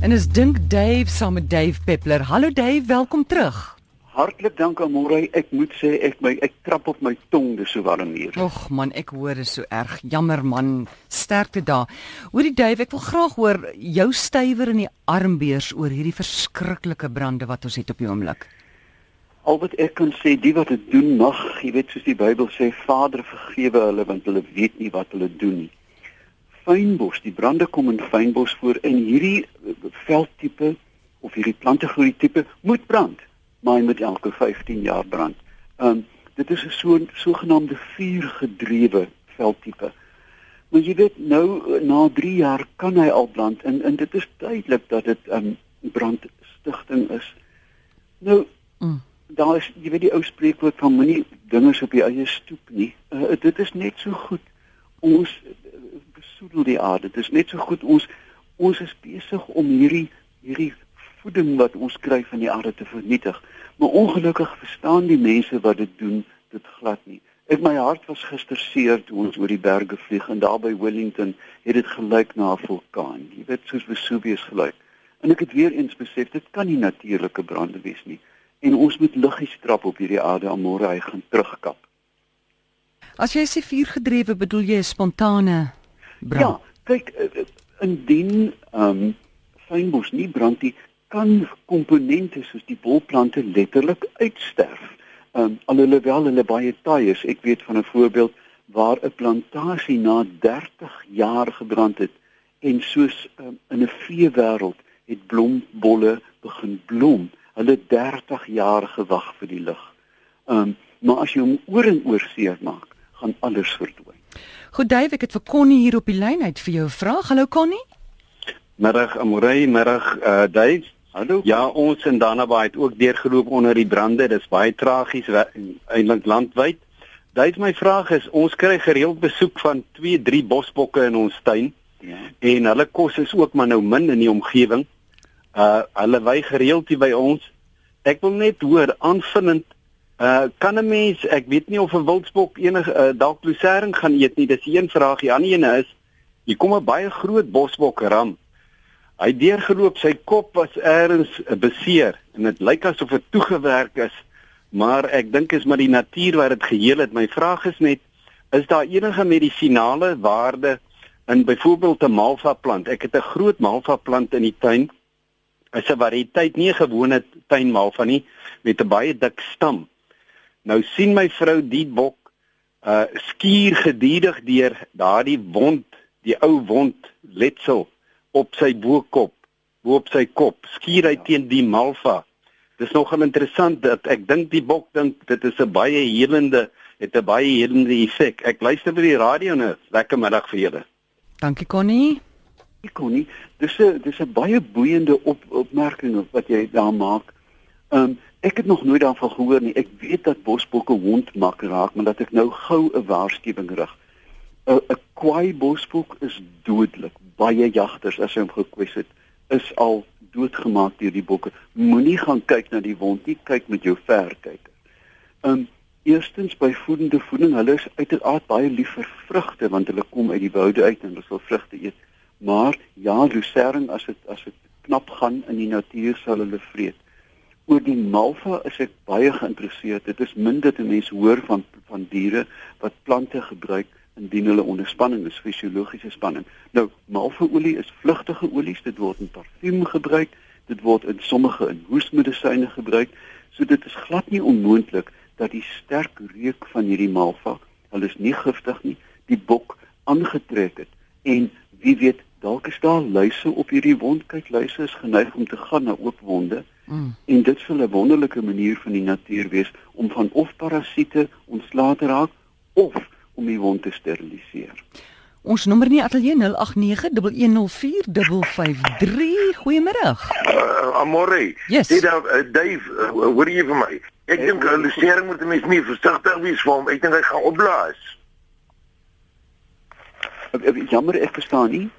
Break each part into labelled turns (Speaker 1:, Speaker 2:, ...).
Speaker 1: En is dink Dave saam met Dave Peppler. Hallo Dave, welkom terug.
Speaker 2: Hartlik dank aan Morey. Ek moet sê ek my ek trap op my tong dis so warm hier.
Speaker 1: Och man, ek hoor dit so erg. Jammer man, sterkte daar. Hoorie Dave, ek wil graag hoor jou stywer in die armbeers oor hierdie verskriklike brande wat ons het op die oomblik.
Speaker 2: Al wat ek kan sê, die wat dit doen mag, jy weet soos die Bybel sê, Vader vergewe hulle want hulle weet nie wat hulle doen nie fynbos, die brande kom in fynbos voor en hierdie veldtipe of hierdie plantegroei tipe moet brand, maar hy moet elke 15 jaar brand. Um dit is 'n so sogenaamde vuurgedrewe veldtipe. Maar jy weet nou na 3 jaar kan hy al brand en en dit is duidelik dat dit um brandstigting is. Nou mm. daar is jy weet die ou spreekwoord van moenie dinge op die eie stoep nie. Uh, dit is net so goed ons besoedel die aarde. Dit is net so goed ons ons is besig om hierdie hierdie voeding wat ons kry van die aarde te vernietig. Maar ongelukkig verstaan die mense wat dit doen dit glad nie. Ek my hart was gister seer toe ons oor die berge vlieg en daar by Wellington het dit gelyk na 'n vulkaan. Jy weet soos Vesuvius gelyk. En ek het weer eens besef dit kan nie natuurlike brande wees nie. En ons moet liggies trap op hierdie aarde om môre hy gaan terugkap.
Speaker 1: As jy sê vuurgedrewe bedoel jy spontane brand.
Speaker 2: Ja, kyk eh, eh, indien ehm um, fynbos nie brand nie, kan komponente soos die bolplante letterlik uitsterf. Ehm um, alhoewel hulle baie taai is. Ek weet van 'n voorbeeld waar 'n plantasie na 30 jaar gebrand het en soos um, in 'n vee wêreld het blombolle begin blom. Hulle 30 jaar gewag vir die lig. Ehm um, maar as jy hom oor en oor seer maak, gaan alles verdwyn.
Speaker 1: Goed Dave, ek het vir Connie hier op die lyn uit vir jou 'n vraag. Hallo Connie.
Speaker 3: Middag Amorey, middag uh Dave. Hallo. Ja, ons in Danaba het ook deurgeloop onder die brande. Dit is baie tragies eintlik landwyd. Dave, my vraag is, ons kry gereeld besoek van 2, 3 bosbokke in ons tuin. Ja. En hulle kos is ook maar nou min in die omgewing. Uh hulle wy gereeld hier by ons. Ek wil net hoor aanvullend Uh kan 'n mens, ek weet nie of 'n wildsbok enige uh, dalk lucering gaan eet nie. Dis een vraag. Die ander een is, hier kom 'n baie groot bosbok ram. Hy deurgeloop, sy kop was eers beseer en dit lyk asof dit toegewerk is. Maar ek dink is maar die natuur wat dit geheel het. My vraag is net, is daar enige medisinale waarde in byvoorbeeld 'n malva plant? Ek het 'n groot malva plant in die tuin. Is 'n variëteit nie 'n gewone tuinmalva nie met 'n baie dik stam. Nou sien my vrou die bok uh skuur gedurig deur daardie wond, die ou wond letsel op sy bokop, bo op sy kop, skuur hy teen die malva. Dis nogal interessant dat ek dink die bok dink dit is 'n baie helende het 'n baie helende effek. Ek luister by die radio nou. Lekker middag vir julle.
Speaker 1: Dankie Connie.
Speaker 2: Connie, dis 'n dis 'n baie boeiende op, opmerking wat jy daar maak. Ehm um, Ek het nog nooit daarvan gehoor nie. Ek weet dat bosbokke hondmak raak, maar dat ek nou gou 'n waarskuwing rig. 'n 'n kwaai bosbok is dodelik. Baie jagters as hy hom gekwes het, is al doodgemaak deur die bokke. Moenie gaan kyk na die wond nie, kyk met jou verkyker. Um eerstens by voedende voeding, hulle is uiteraard baie lief vir vrugte want hulle kom uit die woude uit en hulle wil vrugte eet. Maar ja, lucerne as dit as dit knap gaan in die natuur sal hulle vreet oor die malva is ek baie geïnteresseerd. Dit is min dit mense hoor van van diere wat plante gebruik indien hulle onder spanning is, fisiologiese spanning. Nou, malvaolie is vlugtige olies. Dit word in parfuum gebruik. Dit word in sommige in hoesmedisyne gebruik. So dit is glad nie onmoontlik dat die sterk reuk van hierdie malva, hulle is nie giftig nie, die bok aangetrek het. En wie weet, dalk is daar luise op hierdie wond. Kyk, luise is geneig om te gaan na oop wonde. Mm. En dit sal 'n wonderlike manier van die natuur wees om van of parasiete ontslae te raak of om die wond te steriliseer.
Speaker 1: Ons nommer nie ateljee 0891104553. Goeiemôre.
Speaker 4: Uh, Amore.
Speaker 1: Yes.
Speaker 4: Dit uh, Dave, uh, hoor jy vir my? Ek hey, dink 'n lusering moet mens nie versigtig wees vir hom. Ek dink hy gaan opblaas.
Speaker 2: Jammer, ek verstaan nie.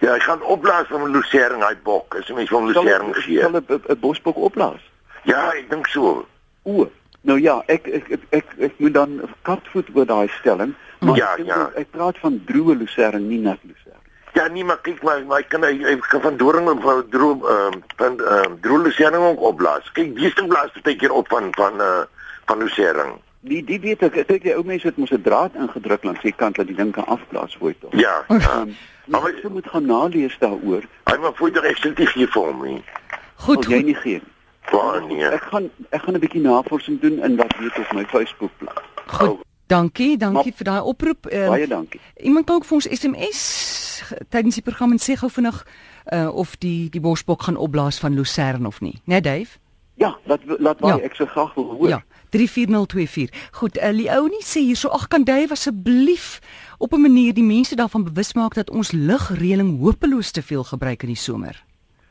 Speaker 4: Ja, hy gaan opblaas van 'n lucerne hy bok. As jy mens van lucerne gee.
Speaker 2: Sal 'n bosbok opblaas?
Speaker 4: Ja, ek dink so.
Speaker 2: O. Nou ja, ek ek ek ek, ek moet dan katvoet oor daai stelling, maar
Speaker 4: ja,
Speaker 2: ek,
Speaker 4: ja.
Speaker 2: ek praat van droë lucerne, nie nat lucerne.
Speaker 4: Ja, nee, maar kyk maar, maar ek kan ek, ek kan van doring en van droom ehm uh, van ehm uh, droomlusering ook opblaas. Kyk, die stuk blaas baie keer op van van eh uh, van lusering.
Speaker 2: Die die weet ek, ek dink die ou mense het mos 'n draad ingedruk langs die kant dat die ding kan afblaas voor tog.
Speaker 4: Ja. ja.
Speaker 2: Um, maar jy moet gaan nalees daaroor.
Speaker 4: Hy maar voel dit ekstensief hier vir hom nie.
Speaker 1: Goed,
Speaker 2: jy
Speaker 1: goed.
Speaker 2: nie gee nie.
Speaker 4: Waar nee.
Speaker 2: Ek gaan ek gaan 'n bietjie navorsing doen en wat weet op my Facebookblad.
Speaker 1: Goed. Dankie, dankie vir daai oproep. Uh,
Speaker 2: Baie dankie.
Speaker 1: Iemand kan ook vir ons SMS tydens die program en sê gou vinnig uh, of die die bosbok gaan opblaas van Lucerne of nie. Né, Dave?
Speaker 2: Ja, laat laat maar
Speaker 1: Ja.
Speaker 2: ek so graag wil hoor.
Speaker 1: Ja, 34024. Goed, uh, Leonie sê hierso, ag kan Dave asseblief op 'n manier die mense daarvan bewus maak dat ons lugreëling hopeloos te veel gebruik in die somer.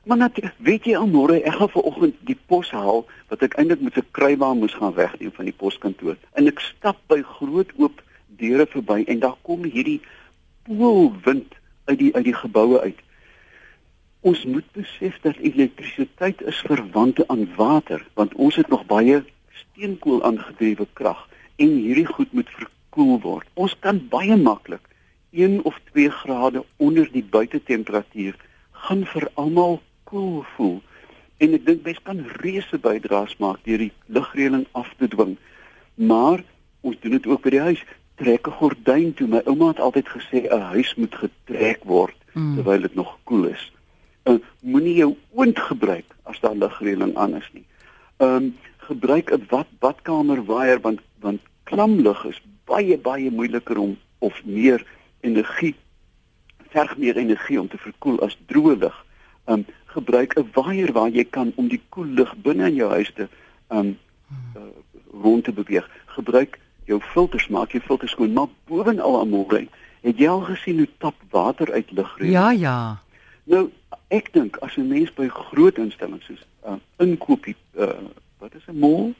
Speaker 2: Maar natuurlik, weet jy al môre ek gaan vanoggend die pos haal wat ek eintlik met 'n kruiwa moes gaan wegneem van die poskantoor. En ek stap by groot oop deure verby en daar kom hierdie poolwind uit die uit die geboue uit. Ons moet besef dat elektrisiteit is verwant aan water, want ons het nog baie steenkool aangedrewe krag en hierdie goed moet verkoel word. Ons kan baie maklik 1 of 2 grade onder die buitetemperatuur gaan vir almal koel voel. En ek dink mens kan reuse bydraes maak deur die lugreëling af te dwing. Maar ons doen dit ook by die huis. Trek 'n gordyn toe. My ouma het altyd gesê 'n huis moet getrek word
Speaker 1: Mm.
Speaker 2: terwyl dit nog koel is. Uh, Moenie jou oond gebruik as daar lugreëling aan is nie. Ehm um, gebruik 'n bad badkamer waier want want klamlug is baie baie moeiliker om of meer energie verg meer energie om te verkoel as droë lug. Um gebruik 'n waier waar jy kan om die koel lug binne in jou huis te um uh, rond te beweeg. Gebruik jou filters, maak jou filters skoon, maar bovenal almoere, het jy al gesien hoe tap water uit lugreëling?
Speaker 1: Ja, ja.
Speaker 2: Nou, ek dink as 'n mens by groot instellings soos uh, inkoopie uh, wat is 'n mall?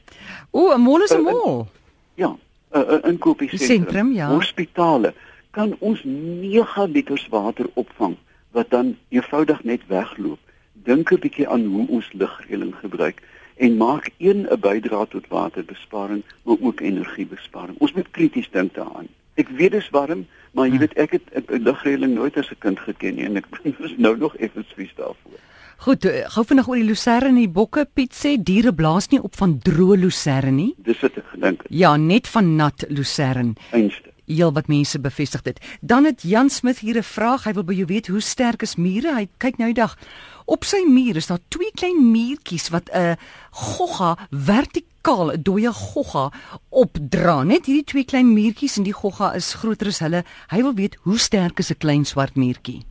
Speaker 1: O, 'n mol is 'n
Speaker 2: Uh,
Speaker 1: mol.
Speaker 2: Ja, 'n uh, uh, inkopiesentrum.
Speaker 1: Sentrum, ja.
Speaker 2: Hospitale kan ons 9 liters water opvang wat dan eenvoudig net wegloop. Dink 'n bietjie aan hoe ons lugreëling gebruik en maak een 'n bydrae tot waterbesparing, maar ook energiebesparing. Ons moet krities dink daaraan. Ek weet dis warm, maar jy
Speaker 1: Hm.
Speaker 2: weet ek het ek lugreëling nooit as 'n kind geken nie en ek is nou nog effens vies daarvoor.
Speaker 1: Goed, eh, gou vinnig oor die lucerne en die bokke. Piet sê diere blaas nie op van droë lucerne nie.
Speaker 2: Dis wat ek gedink het.
Speaker 1: Ja, net van nat lucerne.
Speaker 2: Einste.
Speaker 1: Heel wat mense bevestig dit. Dan het Jan Smith hier 'n vraag. Hy wil by jou weet hoe sterk is mure? Hy kyk nou die dag. Op sy muur is daar twee klein muurtjies wat 'n gogga vertikaal 'n dooie gogga opdra. Net hierdie twee klein muurtjies en die gogga is groter as hulle. Hy wil weet hoe sterk is 'n klein swart muurtjie?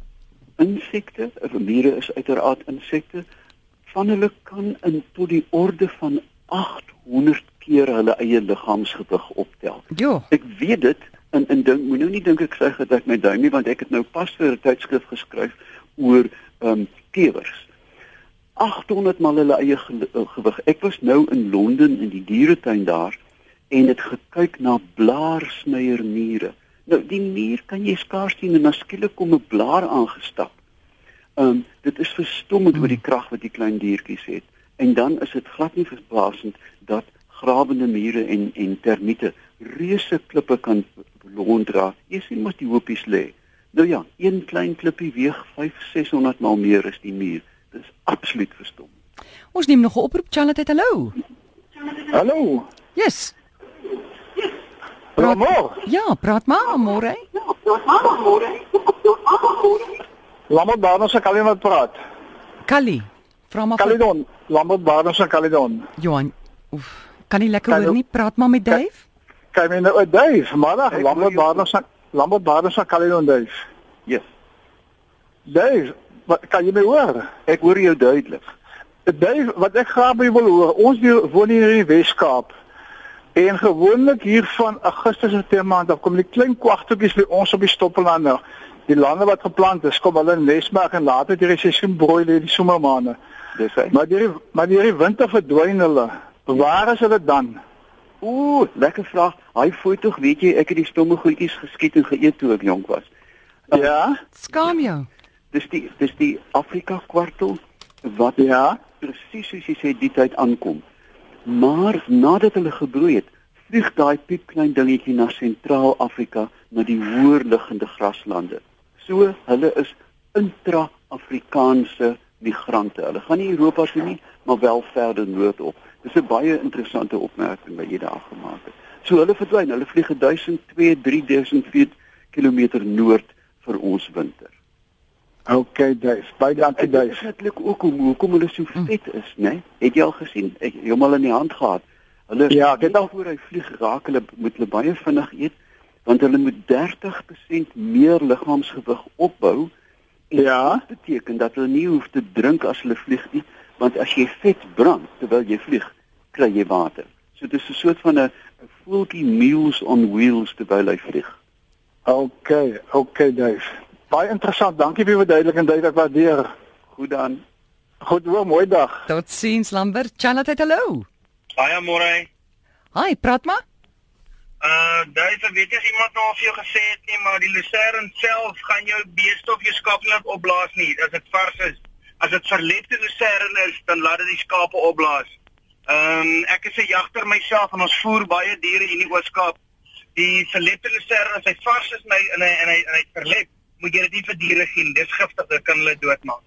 Speaker 2: insekte, mure is uiteraard insekte, van hulle kan in tot die orde van 800 keer hulle eie liggaamsgewig optel.
Speaker 1: Jo.
Speaker 2: Ek weet dit en en dink moet nou nie dink ek sê dat ek my duim nie want ek het nou pas vir 'n tydskrif geskryf oor ehm um, kewers. 800 mal hulle eie uh, gewig. Ek was nou in Londen in die dieretuin daar en het gekyk na blaarsnyermure. Nou die muur kan jy skaars sien en dan skielik kom 'n blaar aangestap. Ehm um, dit is verstommend oor die krag wat die klein diertjies het. En dan is dit glad nie verbasend dat grawende mure en en termiete reuse klippe kan londdra. Jy sien mos die hoopies lê. Nou ja, een klein klippie weeg 5 600 maal meer as die muur. Dis absoluut verstom.
Speaker 1: Ons neem nog 'n oproep. Charlotte, hallo.
Speaker 5: Hallo.
Speaker 1: Yes.
Speaker 5: Goeiemôre.
Speaker 1: Ja, praat maar môre.
Speaker 5: Lambert Barnes se Caledon wat praat.
Speaker 1: Callie. Vra maar vir
Speaker 5: Caledon. Lambert Barnes se Caledon.
Speaker 1: Johan. Oef. Kan nie lekker
Speaker 5: Kan
Speaker 1: hoor nie. Praat maar met Dave.
Speaker 5: Kyk my nou. Middag
Speaker 2: Ek
Speaker 5: Lambert. Barnes Lambert Barnes se Caledon Duif.
Speaker 2: Yes.
Speaker 5: Duif, wat kan jy my hoor?
Speaker 2: Ek hoor jou duidelik.
Speaker 5: Duif, wat ek graag by wil hoor. Ons woon hier in die Wes-Kaap. En gewoonlik hier van Augustus tot September maand af kom die klein kwagtoetjies by ons op die stoppelande. Die lande wat geplant is, kom hulle nes maak en later die seisoen brooi lê die somermaande.
Speaker 2: Dis hy.
Speaker 5: Maar die maar die winter verdwyn hulle. Waar is hulle dan?
Speaker 2: Ooh, lekker vraag. Hy fooi tog, weet jy, ek het die stomme goedjies geskiet en geëet toe ek jonk was.
Speaker 5: Ja?
Speaker 1: Skaam jou.
Speaker 2: Dis die dis die Afrika kwartel wat
Speaker 5: Ja.
Speaker 2: presies soos jy sê die tyd aankom. Maar nadat hulle gebroei het, vlieg daai piepklein dingetjie na Sentraal-Afrika, na die hoër liggende graslande. So hulle is intra-Afrikaanse migrante. Hulle gaan nie Europa toe nie, maar wel verder noord op. Dis 'n baie interessante opmerking wat jy daar gemaak het. So hulle verdwyn, hulle vlieg 1000, 2000, 3000 feet kilometer noord vir ons winter.
Speaker 5: OK, Dave. Baie dankie,
Speaker 2: Dit is natuurlik ook hoe hoekom hulle so vet is, né? Nee? Het jy al gesien? Ek het hom al in die hand gehad. Hulle
Speaker 5: Ja, het al-
Speaker 2: voor hy vlieg raak hulle moet hulle baie vinnig eet want hulle moet 30% meer liggaamsgewig opbou.
Speaker 5: Ja.
Speaker 2: Dit beteken dat hulle nie hoef te drink as hulle vlieg nie, want as jy vet brand terwyl jy vlieg, kry jy water. So dit is 'n soort van 'n voeltjie meals on wheels terwyl hy vlieg.
Speaker 5: OK, OK, Dave. Baie interessant. Dankie vir die verduideliking, Dave. Ek waardeer.
Speaker 2: Goed dan.
Speaker 5: Goed, hoor, mooi dag.
Speaker 1: Totsiens Lambert. Charlotte, hallo.
Speaker 6: Baie môre.
Speaker 1: Hi, praat maar.
Speaker 6: Uh, daai weet jy iemand nou al vir jou gesê het nie, maar die lucerne self gaan jou beeste of jou skaap nie laat opblaas nie as dit vars is. As dit verlepte lucerne is, dan laat dit die skape opblaas. Ehm um, ek is 'n jagter myself en ons voer baie diere hier in die Oos-Kaap. Die verlepte lucerne as hy vars is hy en hy en hy, en hy verlep, moet jy dit nie vir diere gee nie. Dis giftig, dit kan hulle doodmaak.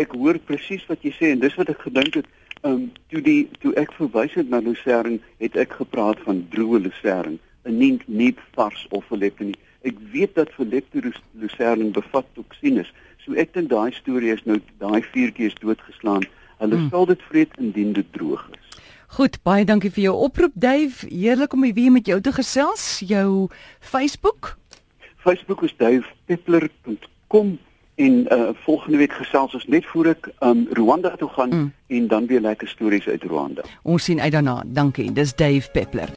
Speaker 2: Ek hoor presies wat jy sê en dis wat ek gedink het. Ehm um, toe die toe ek verwys het na lucerne, het ek gepraat van droë lucerne, 'n nie nie vars of verlepte nie. Ek weet dat verlepte lu- lucerne bevat toksines. So ek dink daai storie is nou daai vuurtjie is doodgeslaan. Hulle hmm. sal dit vreet indien dit droog is.
Speaker 1: Goed, baie dankie vir jou oproep Dave. Heerlik om weer met jou te gesels. Jou Facebook?
Speaker 2: Facebook is duifpeppler.com en uh, volgende week gesels ons net voor ek um, Rwanda toe gaan Mm. en dan weer lekker stories uit Rwanda.
Speaker 1: Ons sien uit daarna. Dankie. Dis Dave Peppler.